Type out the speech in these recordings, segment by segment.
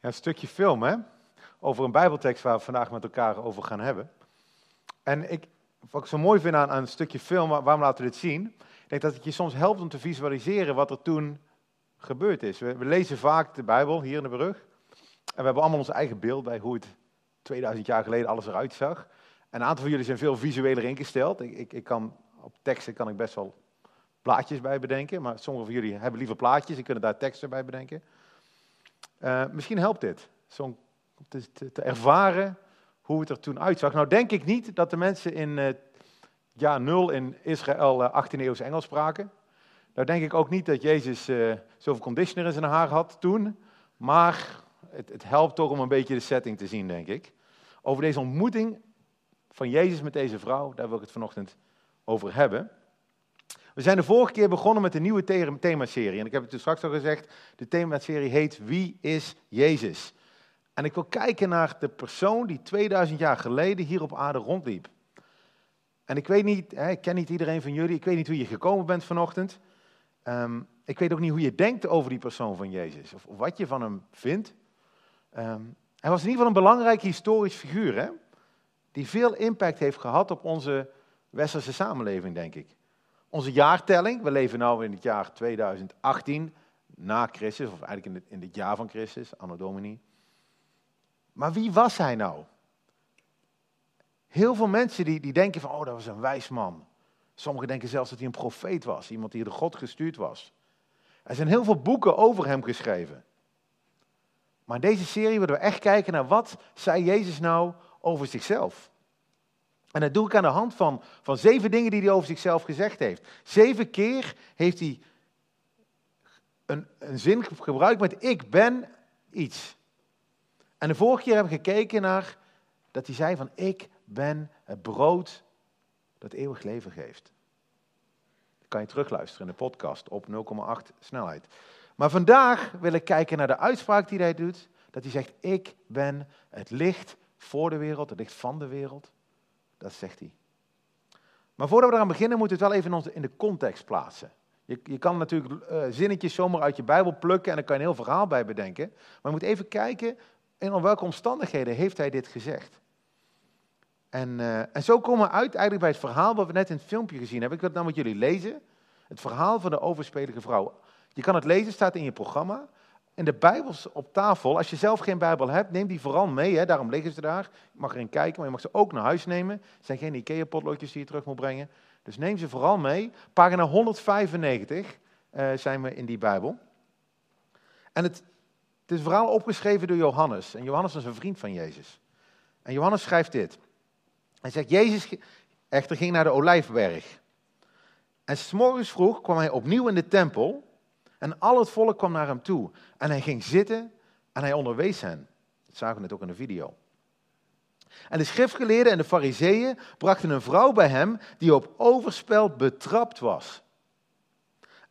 Een stukje film, hè? Over een Bijbeltekst waar we vandaag met elkaar over gaan hebben. En ik, wat ik zo mooi vind aan, een stukje film, waarom laten we dit zien? Ik denk dat het je soms helpt om te visualiseren wat er toen gebeurd is. We, lezen vaak de Bijbel hier in de brug. En we hebben allemaal ons eigen beeld bij hoe het 2000 jaar geleden alles eruit zag. En een aantal van jullie zijn veel visueler ingesteld. Ik, ik, ik kan, op teksten kan ik best wel plaatjes bij bedenken. Maar sommige van jullie hebben liever plaatjes en kunnen daar teksten bij bedenken. Uh, misschien helpt dit, om te, te, ervaren hoe het er toen uitzag. Nou denk ik niet dat de mensen in uh, jaar nul in Israël uh, 18e eeuwse Engels spraken. Nou denk ik ook niet dat Jezus zoveel conditioner in zijn haar had toen. Maar het, het helpt toch om een beetje de setting te zien, denk ik. Over deze ontmoeting van Jezus met deze vrouw, daar wil ik het vanochtend over hebben. We zijn de vorige keer begonnen met een nieuwe themaserie. En ik heb het dus straks al gezegd, de themaserie heet Wie is Jezus? En ik wil kijken naar de persoon die 2000 jaar geleden hier op aarde rondliep. En ik weet niet, ik ken niet iedereen van jullie, ik weet niet hoe je gekomen bent vanochtend. Um, ik weet ook niet hoe je denkt over die persoon van Jezus, of, wat je van hem vindt. Um, hij was in ieder geval een belangrijk historisch figuur, hè? die veel impact heeft gehad op onze westerse samenleving, denk ik. Onze jaartelling, we leven nu in het jaar 2018, na Christus, of eigenlijk in het, in het jaar van Christus, anno domini. Maar wie was hij nou? Heel veel mensen die, die denken van, oh dat was een wijs man. Sommigen denken zelfs dat hij een profeet was, iemand die door God gestuurd was. Er zijn heel veel boeken over hem geschreven. Maar in deze serie willen we echt kijken naar wat zei Jezus nou over zichzelf. En dat doe ik aan de hand van, van zeven dingen die hij over zichzelf gezegd heeft. Zeven keer heeft hij een, een zin gebruikt met ik ben iets. En de vorige keer hebben we gekeken naar dat hij zei van ik ben het brood dat eeuwig leven geeft. Dat kan je terugluisteren in de podcast op 0,8 snelheid. Maar vandaag wil ik kijken naar de uitspraak die hij doet. Dat hij zegt ik ben het licht voor de wereld, het licht van de wereld. Dat zegt hij. Maar voordat we eraan beginnen, moeten we het wel even in de context plaatsen. Je, je kan natuurlijk uh, zinnetjes zomaar uit je Bijbel plukken en daar kan je een heel verhaal bij bedenken. Maar je moet even kijken in welke omstandigheden heeft hij dit gezegd. En, uh, en zo komen we uit eigenlijk bij het verhaal wat we net in het filmpje gezien hebben. Ik wil het nou met jullie lezen. Het verhaal van de overspelige vrouw. Je kan het lezen, staat in je programma. En de Bijbels op tafel, als je zelf geen Bijbel hebt, neem die vooral mee. Hè, daarom liggen ze daar. Je mag erin kijken, maar je mag ze ook naar huis nemen. Het zijn geen Ikea-potloodjes die je terug moet brengen. Dus neem ze vooral mee. Pagina 195 uh, zijn we in die Bijbel. En het, het is vooral opgeschreven door Johannes. En Johannes is een vriend van Jezus. En Johannes schrijft dit. Hij zegt, Jezus echter ging naar de Olijfberg. En s'morgens vroeg kwam hij opnieuw in de tempel... En al het volk kwam naar hem toe. En hij ging zitten en hij onderwees hen. Dat zagen we net ook in de video. En de schriftgeleerden en de fariseeën brachten een vrouw bij hem die op overspel betrapt was.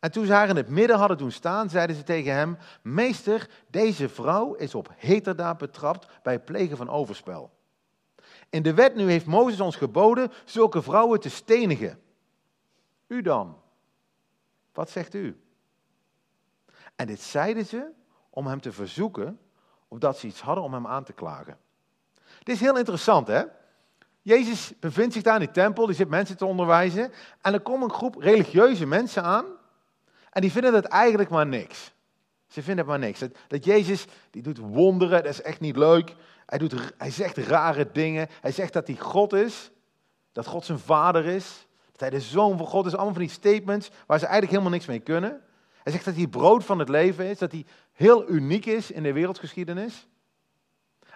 En toen ze haar in het midden hadden doen staan, zeiden ze tegen hem: Meester, deze vrouw is op heterdaad betrapt bij het plegen van overspel. In de wet nu heeft Mozes ons geboden zulke vrouwen te stenigen. U dan, wat zegt u? En dit zeiden ze om hem te verzoeken, omdat ze iets hadden om hem aan te klagen. Dit is heel interessant, hè? Jezus bevindt zich daar in die tempel, die zit mensen te onderwijzen. En er komt een groep religieuze mensen aan. En die vinden dat eigenlijk maar niks. Ze vinden het maar niks. Dat, Jezus, die doet wonderen, dat is echt niet leuk. Hij, doet, hij zegt rare dingen. Hij zegt dat hij God is. Dat God zijn vader is. Dat hij de zoon van God is. Allemaal van die statements waar ze eigenlijk helemaal niks mee kunnen. Hij zegt dat hij brood van het leven is, dat hij heel uniek is in de wereldgeschiedenis.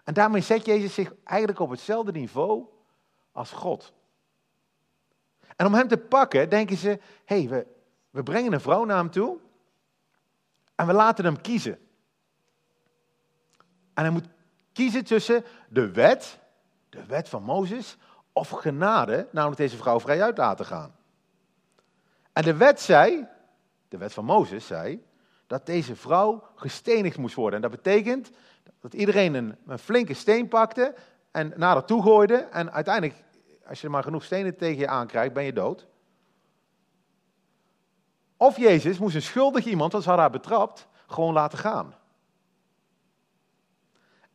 En daarmee zet Jezus zich eigenlijk op hetzelfde niveau als God. En om hem te pakken, denken ze: hé, hey, we, we brengen een vrouw naar hem toe en we laten hem kiezen. En hij moet kiezen tussen de wet, de wet van Mozes, of genade, namelijk deze vrouw vrij uit laten gaan. En de wet zei, de wet van Mozes zei, dat deze vrouw gestenigd moest worden. En dat betekent dat iedereen een, een flinke steen pakte en naar haar toe gooide. En uiteindelijk, als je maar genoeg stenen tegen je aankrijgt, ben je dood. Of Jezus moest een schuldig iemand, want ze had haar betrapt, gewoon laten gaan.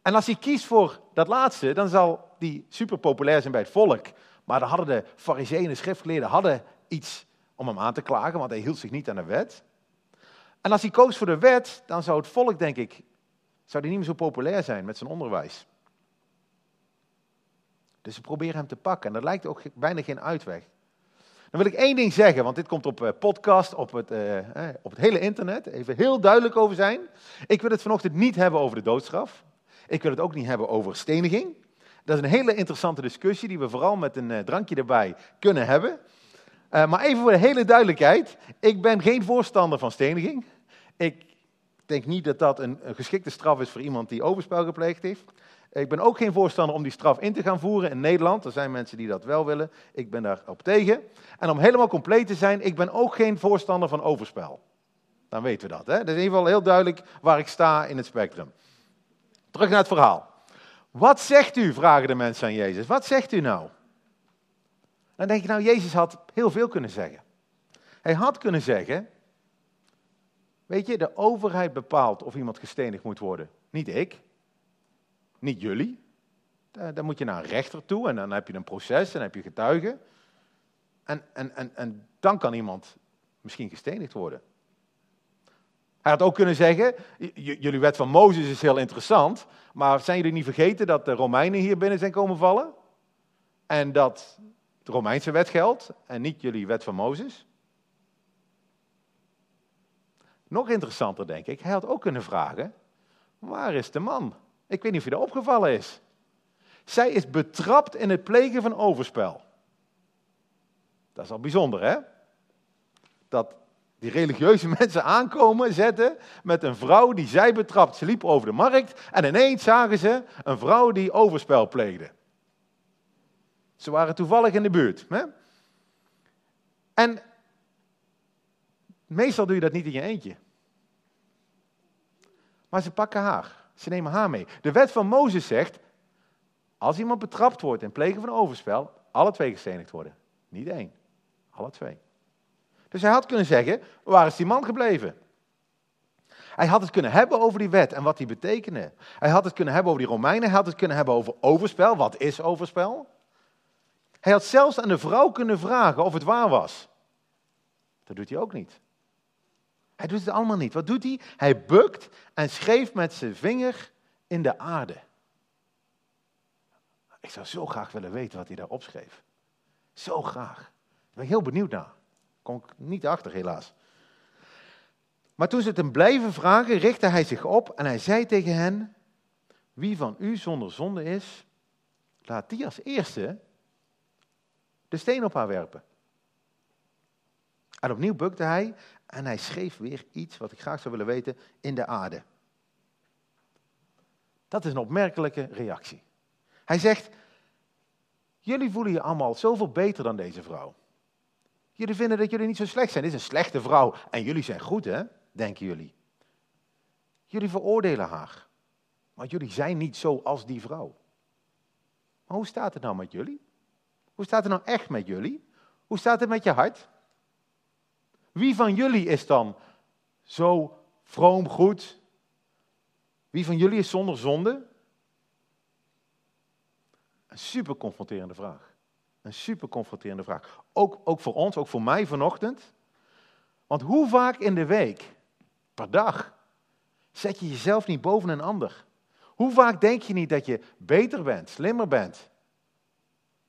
En als hij kiest voor dat laatste, dan zal die super populair zijn bij het volk. Maar dan hadden de fariseeën en de schriftgeleerden hadden iets om hem aan te klagen, want hij hield zich niet aan de wet. En als hij koos voor de wet, dan zou het volk, denk ik, zou hij niet meer zo populair zijn met zijn onderwijs. Dus ze proberen hem te pakken en dat lijkt ook bijna geen uitweg. Dan wil ik één ding zeggen, want dit komt op eh, podcast, op het, uh, op het hele internet. Even heel duidelijk over zijn. Ik wil het vanochtend niet hebben over de doodstraf. Ik wil het ook niet hebben over steniging. Dat is een hele interessante discussie die we vooral met een uh, drankje erbij kunnen hebben. Maar even voor de hele duidelijkheid. Ik ben geen voorstander van steniging. Ik denk niet dat dat een, een geschikte straf is voor iemand die overspel gepleegd heeft. Ik ben ook geen voorstander om die straf in te gaan voeren in Nederland. Er zijn mensen die dat wel willen. Ik ben daarop tegen. En om helemaal compleet te zijn, ik ben ook geen voorstander van overspel. Dan weten we dat. Hè? Dat is in ieder geval heel duidelijk waar ik sta in het spectrum. Terug naar het verhaal. Wat zegt u, vragen de mensen aan Jezus. Wat zegt u nou? Dan denk je, nou, Jezus had heel veel kunnen zeggen. Hij had kunnen zeggen, weet je, de overheid bepaalt of iemand gestenigd moet worden. Niet ik. Niet jullie. Dan moet je naar een rechter toe en dan heb je een proces en dan heb je getuigen. En, en, en, en dan kan iemand misschien gestenigd worden. Hij had ook kunnen zeggen, jullie wet van Mozes is heel interessant, maar zijn jullie niet vergeten dat de Romeinen hier binnen zijn komen vallen? En dat de Romeinse wet geldt en niet jullie wet van Mozes? Nog interessanter denk ik, hij had ook kunnen vragen, waar is de man? Ik weet niet of je dat opgevallen is. Zij is betrapt in het plegen van overspel. Dat is al bijzonder, hè? Dat die religieuze mensen aankomen, zetten met een vrouw die zij betrapt. Ze liep over de markt en ineens zagen ze een vrouw die overspel pleegde. Ze waren toevallig in de buurt. Hè? En meestal doe je dat niet in je eentje. Maar ze pakken haar. Ze nemen haar mee. De wet van Mozes zegt, als iemand betrapt wordt in plegen van overspel, alle twee gestenigd worden. Niet één, alle twee. Dus hij had kunnen zeggen, waar is die man gebleven? Hij had het kunnen hebben over die wet en wat die betekende. Hij had het kunnen hebben over die Romeinen. Hij had het kunnen hebben over overspel. Wat is overspel? Hij had zelfs aan de vrouw kunnen vragen of het waar was. Dat doet hij ook niet. Hij doet het allemaal niet. Wat doet hij? Hij bukt en schreef met zijn vinger in de aarde. Ik zou zo graag willen weten wat hij daar opschreef. Zo graag. Daar ben ik heel benieuwd naar. Kom ik niet achter, helaas. Maar toen ze het hem blijven vragen, richtte hij zich op en hij zei tegen hen: Wie van u zonder zonde is, laat die als eerste de steen op haar werpen. En opnieuw bukte hij en hij schreef weer iets wat ik graag zou willen weten in de aarde. Dat is een opmerkelijke reactie. Hij zegt, jullie voelen je allemaal zoveel beter dan deze vrouw. Jullie vinden dat jullie niet zo slecht zijn. Dit is een slechte vrouw en jullie zijn goed, hè? Denken jullie. Jullie veroordelen haar. Maar jullie zijn niet zo als die vrouw. Maar hoe staat het nou met jullie? Hoe staat het nou echt met jullie? Hoe staat het met je hart? Wie van jullie is dan zo vroom goed? Wie van jullie is zonder zonde? Een super confronterende vraag. Een super confronterende vraag. Ook, ook voor ons, ook voor mij vanochtend. Want hoe vaak in de week, per dag, zet je jezelf niet boven een ander? Hoe vaak denk je niet dat je beter bent, slimmer bent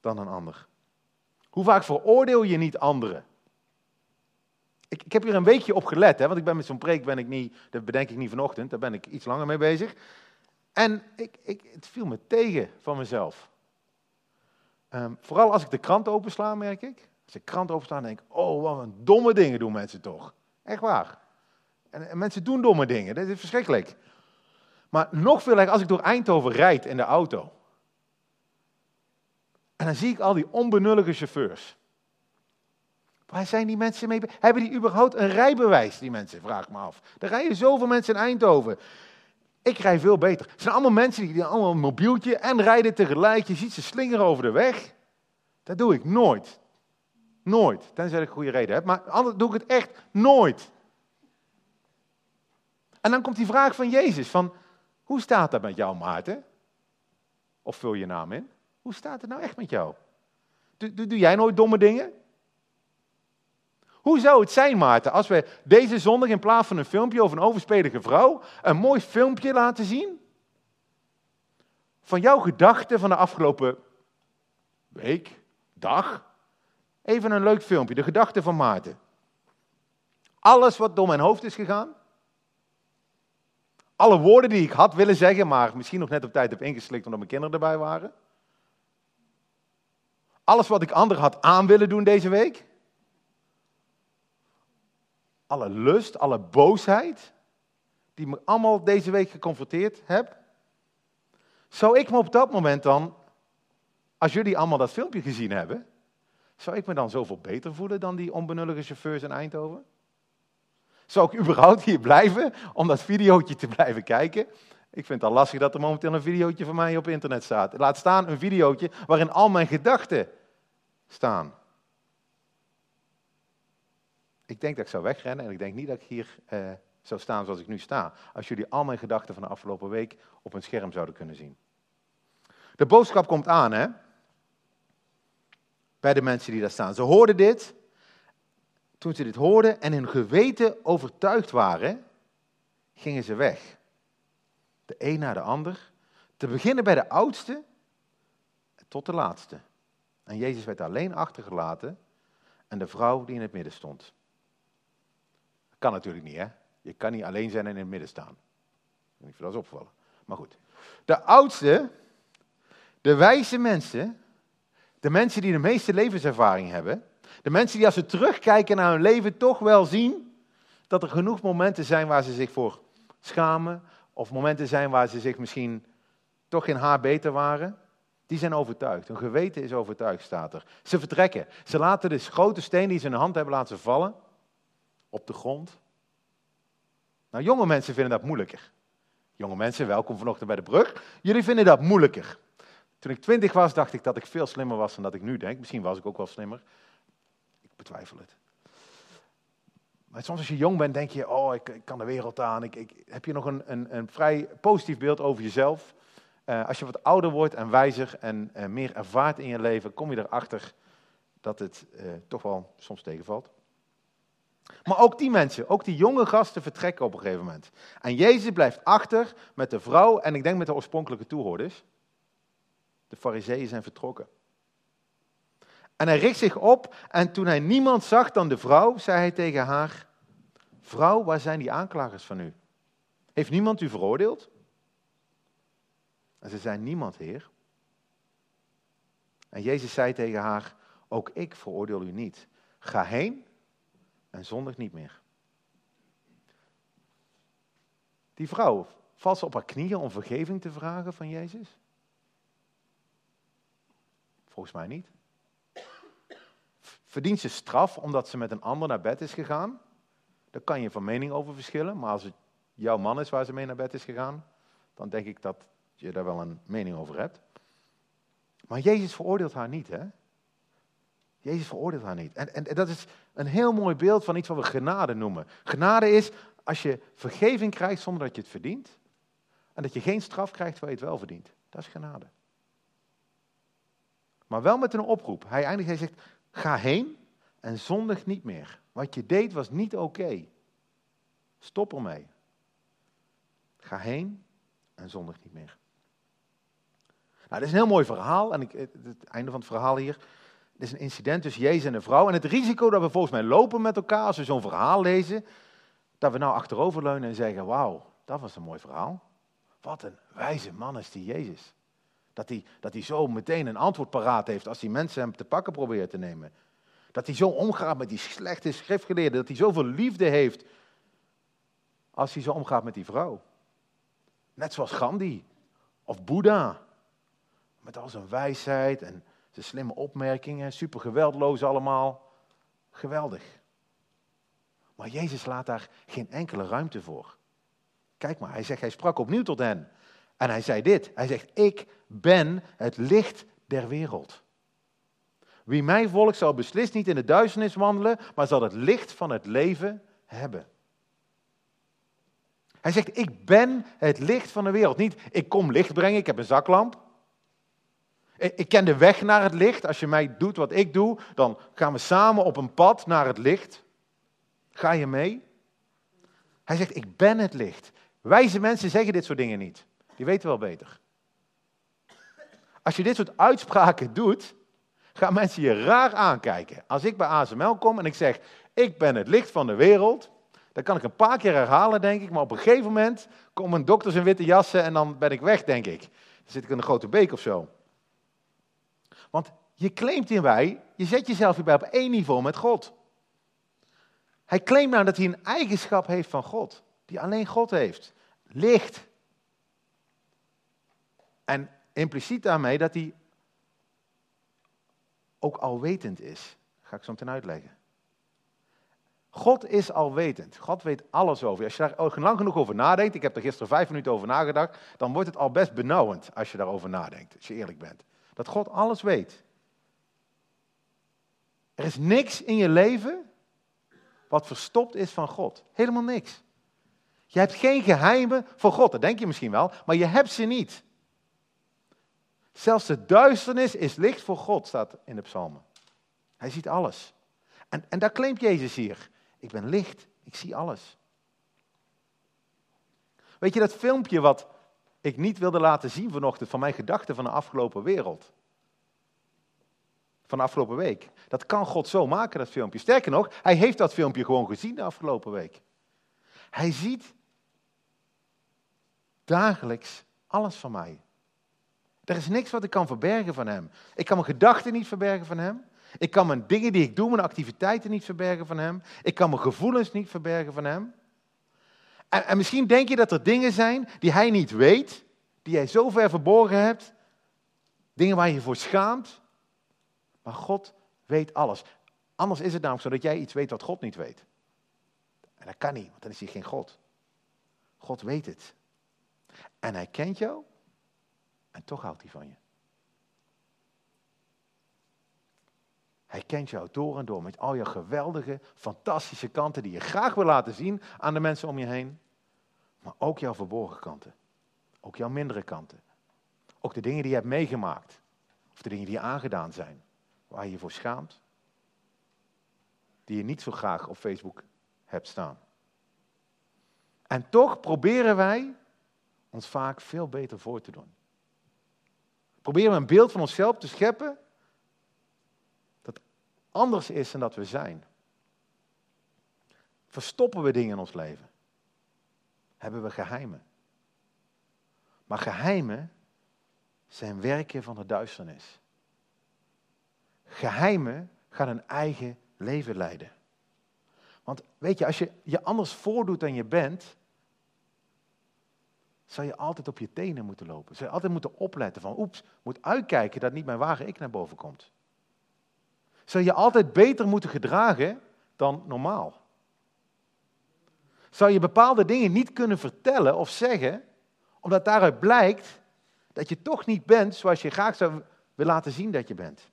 dan een ander? Hoe vaak veroordeel je niet anderen? Ik, ik heb hier een weekje op gelet, hè, want ik ben met zo'n preek, ben ik niet, dat bedenk ik niet vanochtend, daar ben ik iets langer mee bezig. En ik, ik, het viel me tegen van mezelf. Ehm, vooral als ik de krant opensla, merk ik. Als ik de krant opensla, denk ik, oh, wat een domme dingen doen mensen toch. Echt waar. En, en mensen doen domme dingen, dat is verschrikkelijk. Maar nog veel erger, als ik door Eindhoven rijd in de auto. En dan zie ik al die onbenullige chauffeurs. Waar zijn die mensen mee? Hebben die überhaupt een rijbewijs, die mensen? Vraag ik me af. Er rijden zoveel mensen in Eindhoven. Ik rij veel beter. Het zijn allemaal mensen die, allemaal een mobieltje en rijden tegelijk. Je ziet ze slingeren over de weg. Dat doe ik nooit. Nooit. Tenzij ik goede reden heb. Maar anders doe ik het echt nooit. En dan komt die vraag van Jezus: van, hoe staat dat met jou, Maarten? Of vul je naam in. Hoe staat het nou echt met jou? Doe, doe, jij nooit domme dingen? Hoe zou het zijn, Maarten, als we deze zondag in plaats van een filmpje over een overspelige vrouw, een mooi filmpje laten zien? Van jouw gedachten van de afgelopen week, dag. Even een leuk filmpje, de gedachten van Maarten. Alles wat door mijn hoofd is gegaan. Alle woorden die ik had willen zeggen, maar misschien nog net op tijd heb ingeslikt omdat mijn kinderen erbij waren. Alles wat ik anderen had aan willen doen deze week. Alle lust, alle boosheid, die me allemaal deze week geconfronteerd heb. Zou ik me op dat moment dan, als jullie allemaal dat filmpje gezien hebben, zou ik me dan zoveel beter voelen dan die onbenullige chauffeurs in Eindhoven? Zou ik überhaupt hier blijven om dat videootje te blijven kijken? Ik vind het al lastig dat er momenteel een videootje van mij op internet staat. Laat staan een videootje waarin al mijn gedachten staan. Ik denk dat ik zou wegrennen en ik denk niet dat ik hier eh, zou staan zoals ik nu sta. Als jullie al mijn gedachten van de afgelopen week op een scherm zouden kunnen zien. De boodschap komt aan, hè? Bij de mensen die daar staan. Ze hoorden dit. Toen ze dit hoorden en hun geweten overtuigd waren, gingen ze weg. De een na de ander. Te beginnen bij de oudste tot de laatste. En Jezus werd alleen achtergelaten en de vrouw die in het midden stond. Dat kan natuurlijk niet, hè? Je kan niet alleen zijn en in het midden staan. Ik of dat is opvallen. Maar goed. De oudste, de wijze mensen, de mensen die de meeste levenservaring hebben, de mensen die als ze terugkijken naar hun leven toch wel zien dat er genoeg momenten zijn waar ze zich voor schamen, of momenten zijn waar ze zich misschien toch geen haar beter waren, die zijn overtuigd. Hun geweten is overtuigd, staat er. Ze vertrekken. Ze laten de grote steen die ze in hun hand hebben laten vallen op de grond. Nou, jonge mensen vinden dat moeilijker. Jonge mensen, welkom vanochtend bij de brug. Jullie vinden dat moeilijker. Toen ik twintig was, dacht ik dat ik veel slimmer was dan dat ik nu denk. Misschien was ik ook wel slimmer. Ik betwijfel het. Maar soms als je jong bent, denk je, oh, ik, kan de wereld aan. Ik, ik, heb je nog een, een, een vrij positief beeld over jezelf? Uh, als je wat ouder wordt en wijzer en uh, meer ervaart in je leven, kom je erachter dat het uh, toch wel soms tegenvalt. Maar ook die mensen, ook die jonge gasten vertrekken op een gegeven moment. En Jezus blijft achter met de vrouw en ik denk met de oorspronkelijke toehoorders. De fariseeën zijn vertrokken. En hij richt zich op en toen hij niemand zag dan de vrouw, zei hij tegen haar, vrouw, waar zijn die aanklagers van u? Heeft niemand u veroordeeld? En ze zei, niemand, Heer. En Jezus zei tegen haar, ook ik veroordeel u niet. Ga heen en zondig niet meer. Die vrouw, valt ze op haar knieën om vergeving te vragen van Jezus? Volgens mij niet. Verdient ze straf omdat ze met een ander naar bed is gegaan? Daar kan je van mening over verschillen, maar als het jouw man is waar ze mee naar bed is gegaan, dan denk ik dat je daar wel een mening over hebt. Maar Jezus veroordeelt haar niet, hè? Jezus veroordeelt haar niet. En, en, dat is een heel mooi beeld van iets wat we genade noemen. Genade is als je vergeving krijgt zonder dat je het verdient. En dat je geen straf krijgt waar je het wel verdient. Dat is genade. Maar wel met een oproep. Hij eindigt, hij zegt, ga heen en zondig niet meer. Wat je deed was niet oké. Stop ermee. Ga heen en zondig niet meer. Nou, dit is een heel mooi verhaal. En ik, het, einde van het verhaal hier. Dit is een incident tussen Jezus en een vrouw. En het risico dat we volgens mij lopen met elkaar als we zo'n verhaal lezen. Dat we nou achteroverleunen en zeggen, wauw, dat was een mooi verhaal. Wat een wijze man is die Jezus. Dat hij, dat hij zo meteen een antwoord paraat heeft als die mensen hem te pakken proberen te nemen. Dat hij zo omgaat met die slechte schriftgeleerden. Dat hij zoveel liefde heeft als hij zo omgaat met die vrouw. Net zoals Gandhi of Boeddha. Met al zijn wijsheid en zijn slimme opmerkingen, super geweldloos allemaal. Geweldig. Maar Jezus laat daar geen enkele ruimte voor. Kijk maar, hij zegt, hij sprak opnieuw tot hen. En hij zei dit, hij zegt, ik ben het licht der wereld. Wie mij volgt zal beslist niet in de duisternis wandelen, maar zal het licht van het leven hebben. Hij zegt, ik ben het licht van de wereld. Niet, ik kom licht brengen, ik heb een zaklamp. Ik ken de weg naar het licht. Als je mij doet wat ik doe, dan gaan we samen op een pad naar het licht. Ga je mee? Hij zegt, ik ben het licht. Wijze mensen zeggen dit soort dingen niet. Die weten wel beter. Als je dit soort uitspraken doet, gaan mensen je raar aankijken. Als ik bij ASML kom en ik zeg, ik ben het licht van de wereld, dan kan ik een paar keer herhalen, denk ik, maar op een gegeven moment komen dokters in witte jassen en dan ben ik weg, denk ik. Dan zit ik in een grote beek of zo. Want je claimt hierbij, je zet jezelf hierbij op één niveau met God. Hij claimt nou dat hij een eigenschap heeft van God, die alleen God heeft. Licht. En impliciet daarmee dat hij ook alwetend is. ga ik zo meteen uitleggen. God is alwetend. God weet alles over je. Als je daar lang genoeg over nadenkt, ik heb er gisteren vijf minuten over nagedacht, dan wordt het al best benauwend als je daarover nadenkt, als je eerlijk bent. Dat God alles weet. Er is niks in je leven wat verstopt is van God. Helemaal niks. Je hebt geen geheimen voor God, dat denk je misschien wel, maar je hebt ze niet. Zelfs de duisternis is licht voor God, staat in de psalmen. Hij ziet alles. En, en daar claimt Jezus hier. Ik ben licht, ik zie alles. Weet je dat filmpje wat ik niet wilde laten zien vanochtend van mijn gedachten van de afgelopen wereld? Van de afgelopen week. Dat kan God zo maken, dat filmpje. Sterker nog, hij heeft dat filmpje gewoon gezien de afgelopen week. Hij ziet dagelijks alles van mij. Er is niks wat ik kan verbergen van hem. Ik kan mijn gedachten niet verbergen van hem. Ik kan mijn dingen die ik doe, mijn activiteiten niet verbergen van hem. Ik kan mijn gevoelens niet verbergen van hem. En, en misschien denk je dat er dingen zijn die hij niet weet, die jij zo ver verborgen hebt. Dingen waar je je voor schaamt. Maar God weet alles. Anders is het namelijk zo dat jij iets weet wat God niet weet. En dat kan niet, want dan is hij geen God. God weet het. En hij kent jou en toch houdt hij van je. Hij kent jou door en door met al je geweldige, fantastische kanten die je graag wil laten zien aan de mensen om je heen. Maar ook jouw verborgen kanten. Ook jouw mindere kanten. Ook de dingen die je hebt meegemaakt. Of de dingen die je aangedaan zijn. Waar je je voor schaamt. Die je niet zo graag op Facebook hebt staan. En toch proberen wij ons vaak veel beter voor te doen. Proberen we een beeld van onszelf te scheppen dat anders is dan dat we zijn. Verstoppen we dingen in ons leven? Hebben we geheimen? Maar geheimen zijn werken van de duisternis. Geheimen gaan een eigen leven leiden. Want weet je, als je je anders voordoet dan je bent, zal je altijd op je tenen moeten lopen. Zal je altijd moeten opletten van, oeps, moet uitkijken dat niet mijn ware ik naar boven komt. Zal je altijd beter moeten gedragen dan normaal. Zou je bepaalde dingen niet kunnen vertellen of zeggen, omdat daaruit blijkt dat je toch niet bent zoals je graag zou willen laten zien dat je bent.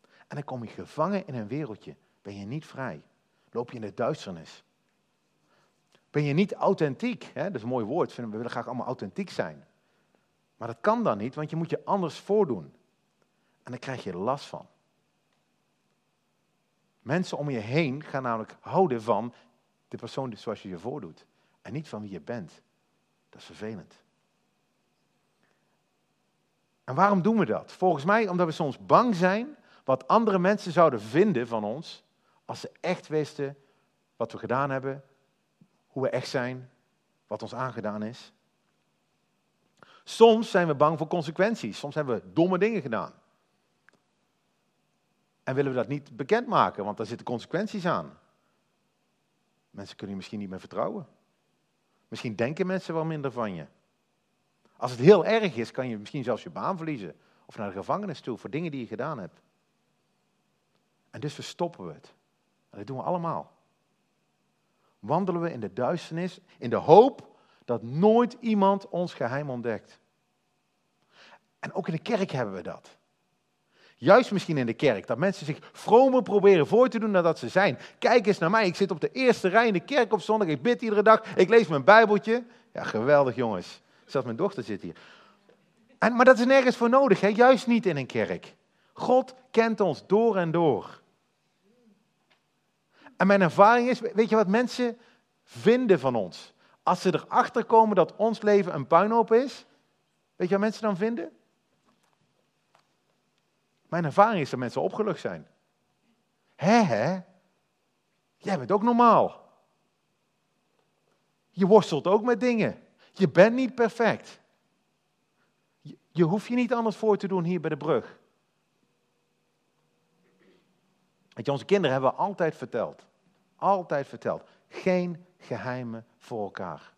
En dan kom je gevangen in een wereldje. Ben je niet vrij. Loop je in de duisternis. Ben je niet authentiek? Hè? Dat is een mooi woord. We willen graag allemaal authentiek zijn. Maar dat kan dan niet, want je moet je anders voordoen. En dan krijg je last van. Mensen om je heen gaan namelijk houden van de persoon zoals je je voordoet. En niet van wie je bent. Dat is vervelend. En waarom doen we dat? Volgens mij omdat we soms bang zijn wat andere mensen zouden vinden van ons als ze echt wisten wat we gedaan hebben, hoe we echt zijn, wat ons aangedaan is. Soms zijn we bang voor consequenties. Soms hebben we domme dingen gedaan. En willen we dat niet bekendmaken, want daar zitten consequenties aan. Mensen kunnen je misschien niet meer vertrouwen. Misschien denken mensen wel minder van je. Als het heel erg is, kan je misschien zelfs je baan verliezen. Of naar de gevangenis toe voor dingen die je gedaan hebt. En dus verstoppen we het. En dat doen we allemaal wandelen we in de duisternis in de hoop dat nooit iemand ons geheim ontdekt. En ook in de kerk hebben we dat. Juist misschien in de kerk, dat mensen zich vromer proberen voor te doen dan dat ze zijn. Kijk eens naar mij, ik zit op de eerste rij in de kerk op zondag, ik bid iedere dag, ik lees mijn bijbeltje. Ja, geweldig jongens. Zelfs mijn dochter zit hier. En, maar dat is nergens voor nodig, hè? juist niet in een kerk. God kent ons door en door. En mijn ervaring is, weet je wat mensen vinden van ons? Als ze erachter komen dat ons leven een puinhoop is, weet je wat mensen dan vinden? Mijn ervaring is dat mensen opgelucht zijn. Hé, hè? Jij bent ook normaal. Je worstelt ook met dingen. Je bent niet perfect. Je, je hoeft je niet anders voor te doen hier bij de brug. Weet je, onze kinderen hebben we altijd verteld. Altijd verteld. Geen geheimen voor elkaar.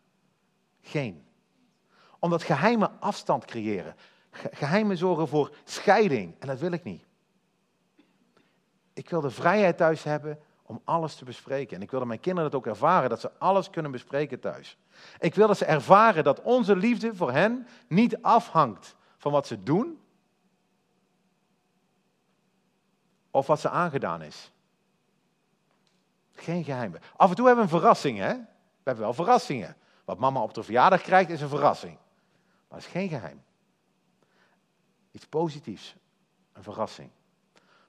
Geen. Omdat geheimen afstand creëren. Geheimen zorgen voor scheiding. En dat wil ik niet. Ik wil de vrijheid thuis hebben om alles te bespreken. En ik wil dat mijn kinderen het ook ervaren, dat ze alles kunnen bespreken thuis. Ik wil dat ze ervaren dat onze liefde voor hen niet afhangt van wat ze doen of wat ze aangedaan is. Geen geheimen. Af en toe hebben we een verrassing, hè? We hebben wel verrassingen. Wat mama op de verjaardag krijgt is een verrassing. Maar het is geen geheim. Iets positiefs. Een verrassing.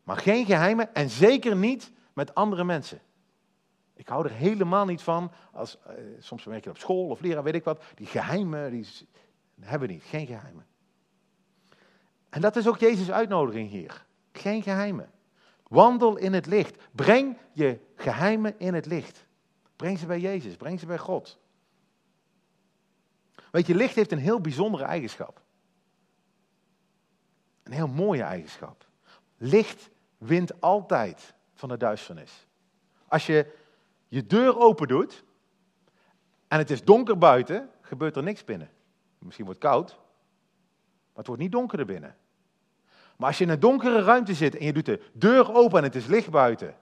Maar geen geheimen en zeker niet met andere mensen. Ik hou er helemaal niet van, als, eh, soms werk je op school of leraar, weet ik wat, die geheimen, die hebben niet, geen geheimen. En dat is ook Jezus' uitnodiging hier. Geen geheimen. Wandel in het licht. Breng je geheimen in het licht. Breng ze bij Jezus, breng ze bij God. Weet je, licht heeft een heel bijzondere eigenschap. Een heel mooie eigenschap. Licht wint altijd van de duisternis. Als je je deur open doet en het is donker buiten, gebeurt er niks binnen. Misschien wordt het koud, maar het wordt niet donkerder binnen. Maar als je in een donkere ruimte zit en je doet de deur open en het is licht buiten,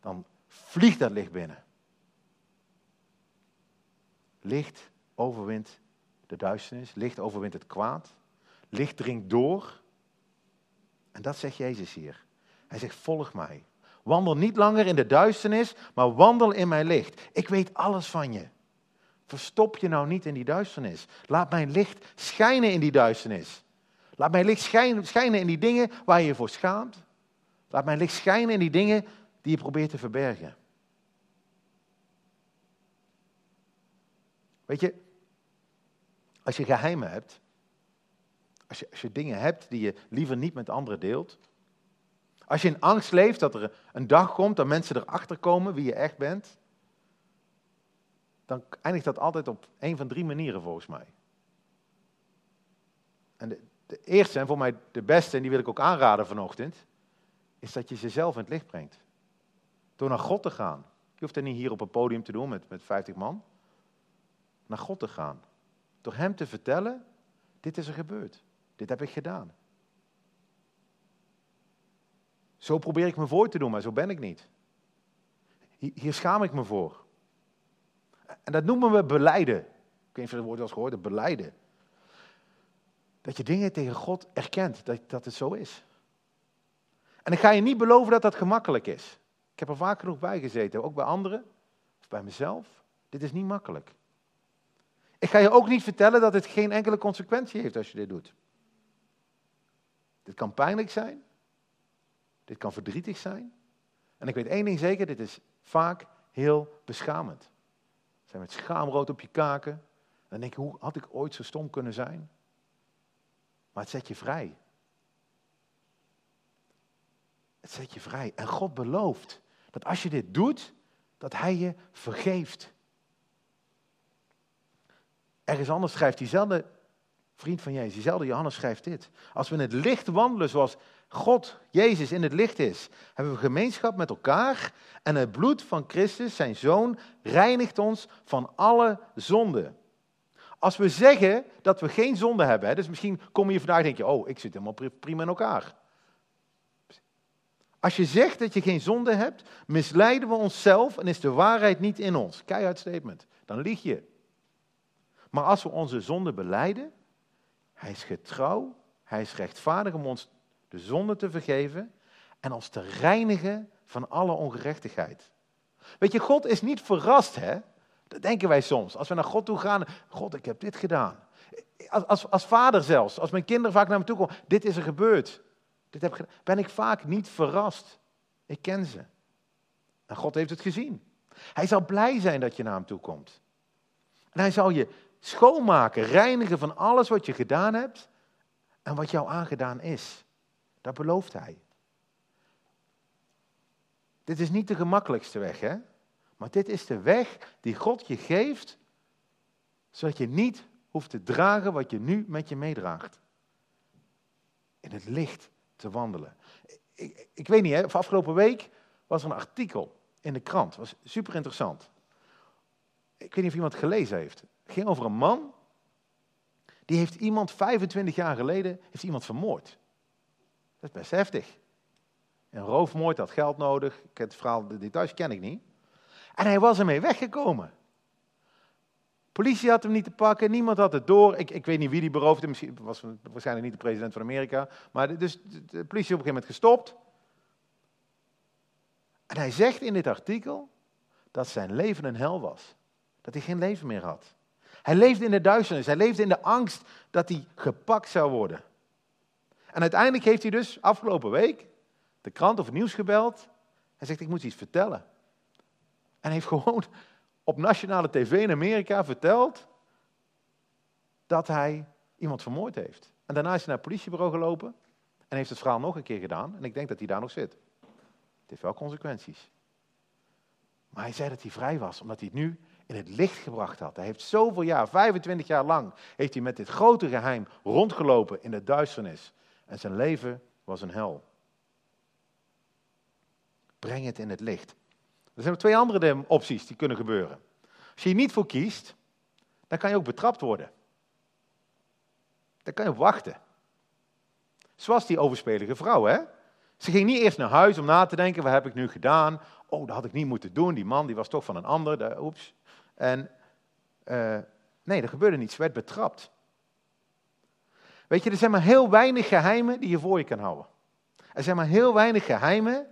dan vliegt dat licht binnen. Licht overwint de duisternis, licht overwint het kwaad, licht dringt door. En dat zegt Jezus hier. Hij zegt, volg mij. Wandel niet langer in de duisternis, maar wandel in mijn licht. Ik weet alles van je. Verstop je nou niet in die duisternis. Laat mijn licht schijnen in die duisternis. Laat mijn licht schijnen, in die dingen waar je je voor schaamt. Laat mijn licht schijnen in die dingen die je probeert te verbergen. Weet je, als je geheimen hebt, als je, als je dingen hebt die je liever niet met anderen deelt, als je in angst leeft dat er een dag komt dat mensen erachter komen wie je echt bent, dan eindigt dat altijd op een van drie manieren volgens mij. En de, de eerste en voor mij de beste, en die wil ik ook aanraden vanochtend, is dat je jezelf in het licht brengt. Door naar God te gaan. Je hoeft het niet hier op een podium te doen met, met 50 man. Naar God te gaan. Door Hem te vertellen, dit is er gebeurd. Dit heb ik gedaan. Zo probeer ik me voor te doen, maar zo ben ik niet. Hier schaam ik me voor. En dat noemen we beleiden. Ik weet niet of je het woord wel eens gehoord beleiden. Dat je dingen tegen God erkent, dat, dat het zo is. En ik ga je niet beloven dat dat gemakkelijk is. Ik heb er vaak genoeg bij gezeten, ook bij anderen, of bij mezelf. Dit is niet makkelijk. Ik ga je ook niet vertellen dat het geen enkele consequentie heeft als je dit doet. Dit kan pijnlijk zijn. Dit kan verdrietig zijn. En ik weet één ding zeker, dit is vaak heel beschamend. Zijn met schaamrood op je kaken. En dan denk je, hoe had ik ooit zo stom kunnen zijn? Maar het zet je vrij. Het zet je vrij. En God belooft dat als je dit doet, dat Hij je vergeeft. Ergens anders schrijft diezelfde vriend van Jezus, diezelfde Johannes schrijft dit. Als we in het licht wandelen zoals God, Jezus, in het licht is, hebben we gemeenschap met elkaar en het bloed van Christus, zijn zoon, reinigt ons van alle zonde. Als we zeggen dat we geen zonde hebben, dus misschien kom je vandaag en denk je, oh, ik zit helemaal prima in elkaar. Als je zegt dat je geen zonde hebt, misleiden we onszelf en is de waarheid niet in ons. Keihard statement. Dan lieg je. Maar als we onze zonde beleiden, hij is getrouw, hij is rechtvaardig om ons de zonde te vergeven en ons te reinigen van alle ongerechtigheid. Weet je, God is niet verrast, hè? Dat denken wij soms. Als we naar God toe gaan, God, ik heb dit gedaan. als, als, als vader zelfs, als mijn kinderen vaak naar me toe komen, dit is er gebeurd. Dit heb ben ik vaak niet verrast. Ik ken ze. En God heeft het gezien. Hij zal blij zijn dat je naar hem toe komt. En hij zal je schoonmaken, reinigen van alles wat je gedaan hebt en wat jou aangedaan is. Dat belooft hij. Dit is niet de gemakkelijkste weg, hè? Maar dit is de weg die God je geeft, zodat je niet hoeft te dragen wat je nu met je meedraagt. In het licht te wandelen. Ik, ik weet niet, hè, afgelopen week was er een artikel in de krant. Was super interessant. Ik weet niet of iemand het gelezen heeft. Het ging over een man. Die heeft iemand 25 jaar geleden heeft iemand vermoord. Dat is best heftig. Een roofmoord had geld nodig. Het verhaal, de details ken ik niet. En hij was ermee weggekomen. Politie had hem niet te pakken, niemand had het door. Ik, ik weet niet wie die beroofde, misschien was waarschijnlijk niet de president van Amerika. Maar dus de politie op een gegeven moment gestopt. En hij zegt in dit artikel dat zijn leven een hel was. Dat hij geen leven meer had. Hij leefde in de duisternis, hij leefde in de angst dat hij gepakt zou worden. En uiteindelijk heeft hij dus afgelopen week de krant of het nieuws gebeld. Hij zegt, ik moet iets vertellen. En heeft gewoon op nationale tv in Amerika verteld dat hij iemand vermoord heeft. En daarna is hij naar het politiebureau gelopen en heeft het verhaal nog een keer gedaan. En ik denk dat hij daar nog zit. Het heeft wel consequenties. Maar hij zei dat hij vrij was, omdat hij het nu in het licht gebracht had. Hij heeft zoveel jaar, 25 jaar lang, heeft hij met dit grote geheim rondgelopen in de duisternis. En zijn leven was een hel. Breng het in het licht. Er zijn twee andere opties die kunnen gebeuren. Als je hier niet voor kiest, dan kan je ook betrapt worden. Dan kan je op wachten. Zoals die overspelige vrouw, hè? Ze ging niet eerst naar huis om na te denken, wat heb ik nu gedaan? Oh, dat had ik niet moeten doen, die man die was toch van een ander, oeps. En uh, nee, dat gebeurde niet, ze werd betrapt. Weet je, er zijn maar heel weinig geheimen die je voor je kan houden. Er zijn maar heel weinig geheimen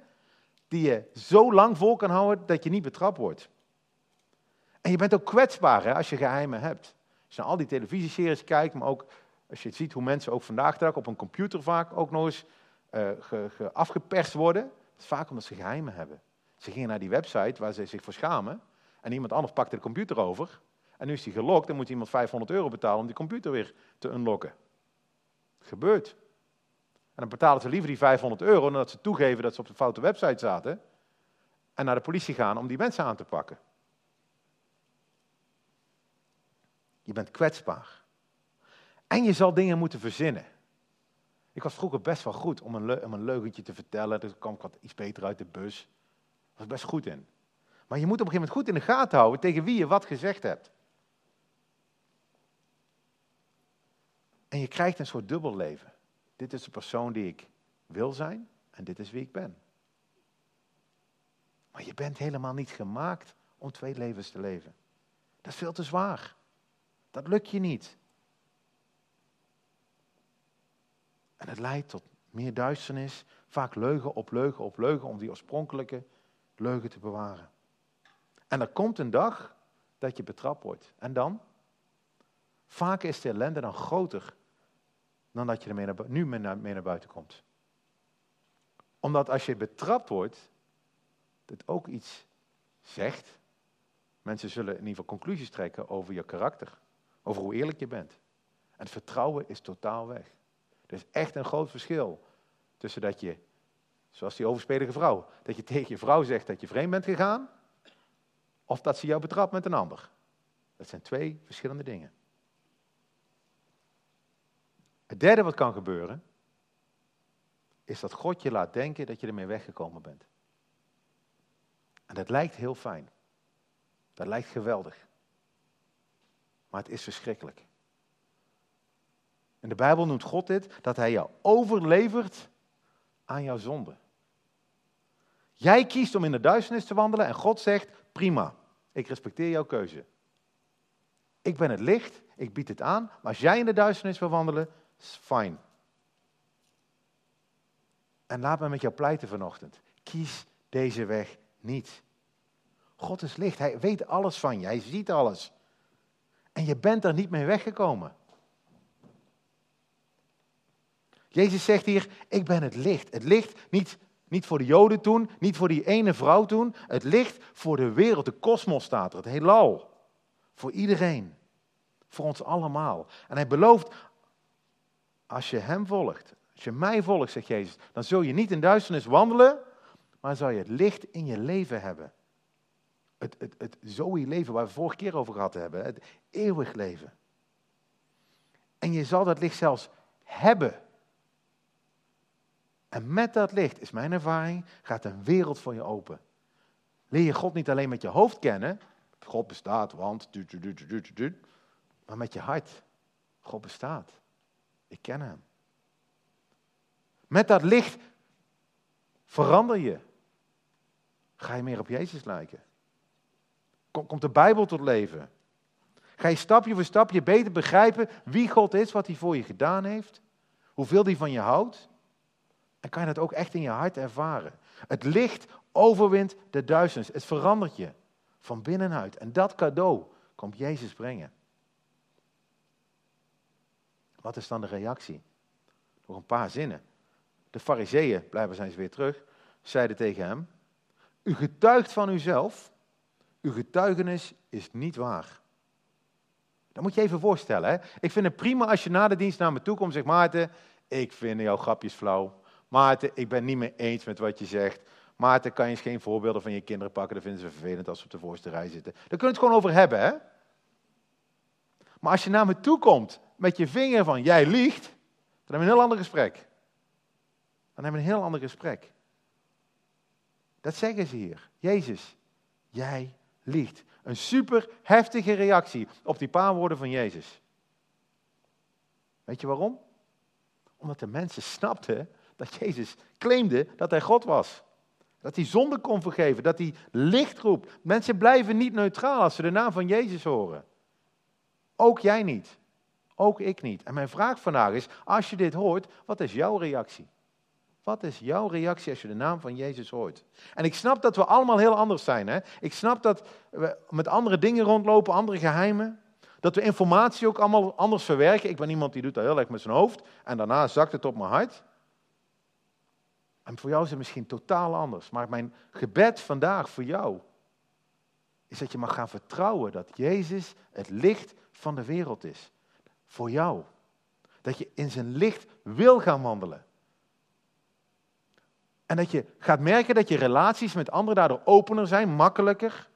die je zo lang vol kan houden dat je niet betrapt wordt. En je bent ook kwetsbaar hè, als je geheimen hebt. Als je naar al die televisieseries kijkt, maar ook als je ziet hoe mensen ook vandaag de dag op een computer vaak ook nog eens ge, afgeperst worden. Dat is vaak omdat ze geheimen hebben. Ze gingen naar die website waar ze zich voor schamen en iemand anders pakte de computer over. En nu is die gelokt en moet iemand 500 euro betalen om die computer weer te unlocken. Gebeurt. En dan betalen ze liever die 500 euro dan dat ze toegeven dat ze op de foute website zaten. En naar de politie gaan om die mensen aan te pakken. Je bent kwetsbaar. En je zal dingen moeten verzinnen. Ik was vroeger best wel goed om een, om een leugentje te vertellen. Dus kwam ik wat iets beter uit de bus. Daar was best goed in. Maar je moet op een gegeven moment goed in de gaten houden tegen wie je wat gezegd hebt. En je krijgt een soort dubbel leven. Dit is de persoon die ik wil zijn en dit is wie ik ben. Maar je bent helemaal niet gemaakt om twee levens te leven. Dat is veel te zwaar. Dat lukt je niet. En het leidt tot meer duisternis, vaak leugen op leugen op leugen om die oorspronkelijke leugen te bewaren. En er komt een dag dat je betrapt wordt. En dan? Vaak is de ellende dan groter dan dat je er nu mee naar, naar buiten komt. Omdat als je betrapt wordt, het ook iets zegt. Mensen zullen in ieder geval conclusies trekken over je karakter. Over hoe eerlijk je bent. En het vertrouwen is totaal weg. Er is echt een groot verschil tussen dat je, zoals die overspelige vrouw, dat je tegen je vrouw zegt dat je vreemd bent gegaan, of dat ze jou betrapt met een ander. Dat zijn twee verschillende dingen. Het derde wat kan gebeuren, is dat God je laat denken dat je ermee weggekomen bent. En dat lijkt heel fijn. Dat lijkt geweldig. Maar het is verschrikkelijk. In de Bijbel noemt God dit dat hij jou overlevert aan jouw zonde. Jij kiest om in de duisternis te wandelen en God zegt, prima, ik respecteer jouw keuze. Ik ben het licht, ik bied het aan, maar als jij in de duisternis wil wandelen, is fijn. En laat me met jou pleiten vanochtend. Kies deze weg niet. God is licht, hij weet alles van je, hij ziet alles. En je bent er niet mee weggekomen. Jezus zegt hier, ik ben het licht. Het licht niet, niet voor de Joden toen, niet voor die ene vrouw toen. Het licht voor de wereld, de kosmos staat er, het heelal. Voor iedereen. Voor ons allemaal. En hij belooft, als je hem volgt, als je mij volgt, zegt Jezus, dan zul je niet in duisternis wandelen, maar zal je het licht in je leven hebben. Het, het, het Zoe-leven waar we vorige keer over gehad hebben. Het eeuwig leven. En je zal dat licht zelfs hebben. En met dat licht, is mijn ervaring, gaat een wereld voor je open. Leer je God niet alleen met je hoofd kennen. God bestaat, want... Maar met je hart. God bestaat. Ik ken hem. Met dat licht verander je. Ga je meer op Jezus lijken. Komt de Bijbel tot leven. Ga je stapje voor stapje beter begrijpen wie God is, wat hij voor je gedaan heeft. Hoeveel hij van je houdt. En kan je dat ook echt in je hart ervaren. Het licht overwint de duisternis. Het verandert je van binnenuit. En dat cadeau komt Jezus brengen. Wat is dan de reactie? Nog een paar zinnen. De fariseeën, blijven zijn ze weer terug, zeiden tegen hem, u getuigt van uzelf, uw getuigenis is niet waar. Dat moet je even voorstellen. Hè? Ik vind het prima als je na de dienst naar me toe komt en zegt, Maarten, ik vind jouw grapjes flauw. Maarten, ik ben niet meer eens met wat je zegt. Maarten, kan je eens geen voorbeelden van je kinderen pakken? Dat vinden ze vervelend als ze op de voorste rij zitten. Daar kun je het gewoon over hebben, hè? Maar als je naar me toe komt met je vinger van jij liegt, dan hebben we een heel ander gesprek. Dan hebben we een heel ander gesprek. Dat zeggen ze hier. Jezus, jij liegt. Een super heftige reactie op die paar woorden van Jezus. Weet je waarom? Omdat de mensen snapten dat Jezus claimde dat hij God was. Dat hij zonde kon vergeven, dat hij licht roept. Mensen blijven niet neutraal als ze de naam van Jezus horen. Ook jij niet. Ook ik niet. En mijn vraag vandaag is, als je dit hoort, wat is jouw reactie? Wat is jouw reactie als je de naam van Jezus hoort? En ik snap dat we allemaal heel anders zijn. Hè? Ik snap dat we met andere dingen rondlopen, andere geheimen. Dat we informatie ook allemaal anders verwerken. Ik ben iemand die doet dat heel erg met zijn hoofd. En daarna zakt het op mijn hart. En voor jou is het misschien totaal anders. Maar mijn gebed vandaag voor jou is dat je mag gaan vertrouwen dat Jezus het licht van de wereld is. Voor jou. Dat je in zijn licht wil gaan wandelen. En dat je gaat merken dat je relaties met anderen daardoor opener zijn, makkelijker.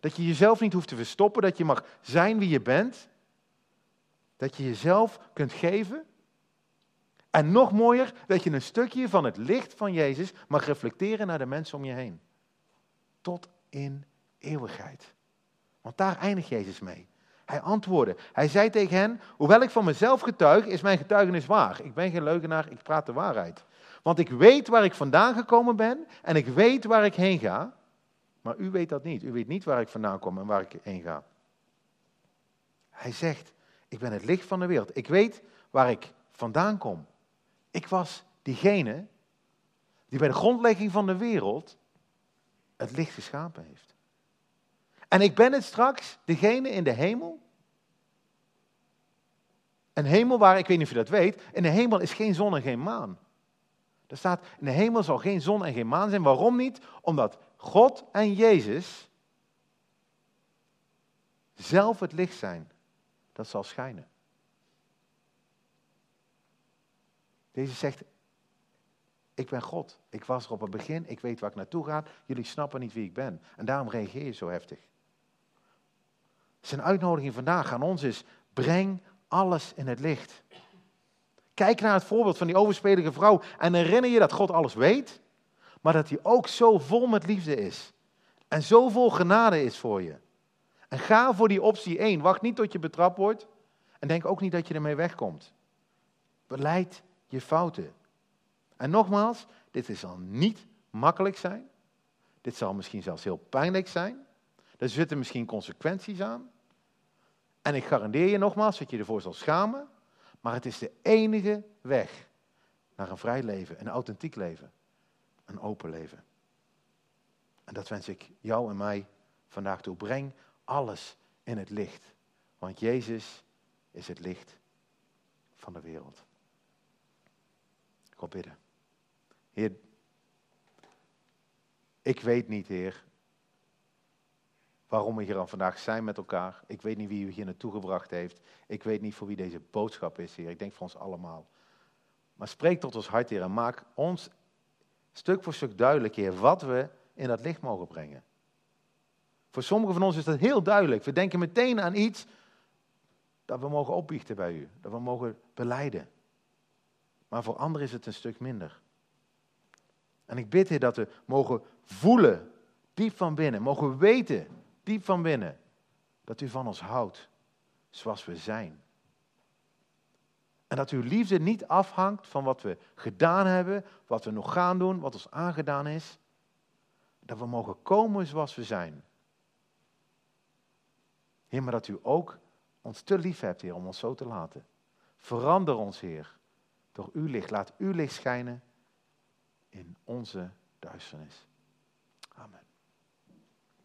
Dat je jezelf niet hoeft te verstoppen, dat je mag zijn wie je bent. Dat je jezelf kunt geven. En nog mooier, dat je een stukje van het licht van Jezus mag reflecteren naar de mensen om je heen. Tot in eeuwigheid. Want daar eindigt Jezus mee. Hij antwoordde. Hij zei tegen hen: Hoewel ik van mezelf getuig, is mijn getuigenis waar. Ik ben geen leugenaar, ik praat de waarheid. Want ik weet waar ik vandaan gekomen ben en ik weet waar ik heen ga. Maar u weet dat niet. U weet niet waar ik vandaan kom en waar ik heen ga. Hij zegt: Ik ben het licht van de wereld. Ik weet waar ik vandaan kom. Ik was diegene die bij de grondlegging van de wereld het licht geschapen heeft. En ik ben het straks, degene in de hemel. Een hemel waar, ik weet niet of je dat weet, in de hemel is geen zon en geen maan. Er staat, in de hemel zal geen zon en geen maan zijn. Waarom niet? Omdat God en Jezus zelf het licht zijn dat zal schijnen. Deze zegt, ik ben God. Ik was er op het begin, ik weet waar ik naartoe ga. Jullie snappen niet wie ik ben. En daarom reageer je zo heftig. Zijn uitnodiging vandaag aan ons is, breng alles in het licht. Kijk naar het voorbeeld van die overspelige vrouw en herinner je dat God alles weet, maar dat hij ook zo vol met liefde is. En zo vol genade is voor je. En ga voor die optie 1. Wacht niet tot je betrapt wordt. En denk ook niet dat je ermee wegkomt. Beleid je fouten. En nogmaals, dit zal niet makkelijk zijn. Dit zal misschien zelfs heel pijnlijk zijn. Er zitten misschien consequenties aan. En ik garandeer je nogmaals dat je ervoor zal schamen. Maar het is de enige weg naar een vrij leven, een authentiek leven, een open leven. En dat wens ik jou en mij vandaag toe. Breng alles in het licht. Want Jezus is het licht van de wereld. Wil bidden. Heer, ik weet niet, Heer, waarom we hier al vandaag zijn met elkaar. Ik weet niet wie u hier naartoe gebracht heeft. Ik weet niet voor wie deze boodschap is, Heer. Ik denk voor ons allemaal. Maar spreek tot ons hart, Heer, en maak ons stuk voor stuk duidelijk, Heer, wat we in dat licht mogen brengen. Voor sommigen van ons is dat heel duidelijk. We denken meteen aan iets dat we mogen opbiechten bij u, dat we mogen beleiden. Maar voor anderen is het een stuk minder. En ik bid, Heer, dat we mogen voelen, diep van binnen, mogen weten, diep van binnen, dat u van ons houdt, zoals we zijn. En dat uw liefde niet afhangt van wat we gedaan hebben, wat we nog gaan doen, wat ons aangedaan is. Dat we mogen komen zoals we zijn. Heer, maar dat u ook ons te lief hebt, Heer, om ons zo te laten. Verander ons, Heer, door uw licht. Laat uw licht schijnen in onze duisternis. Amen.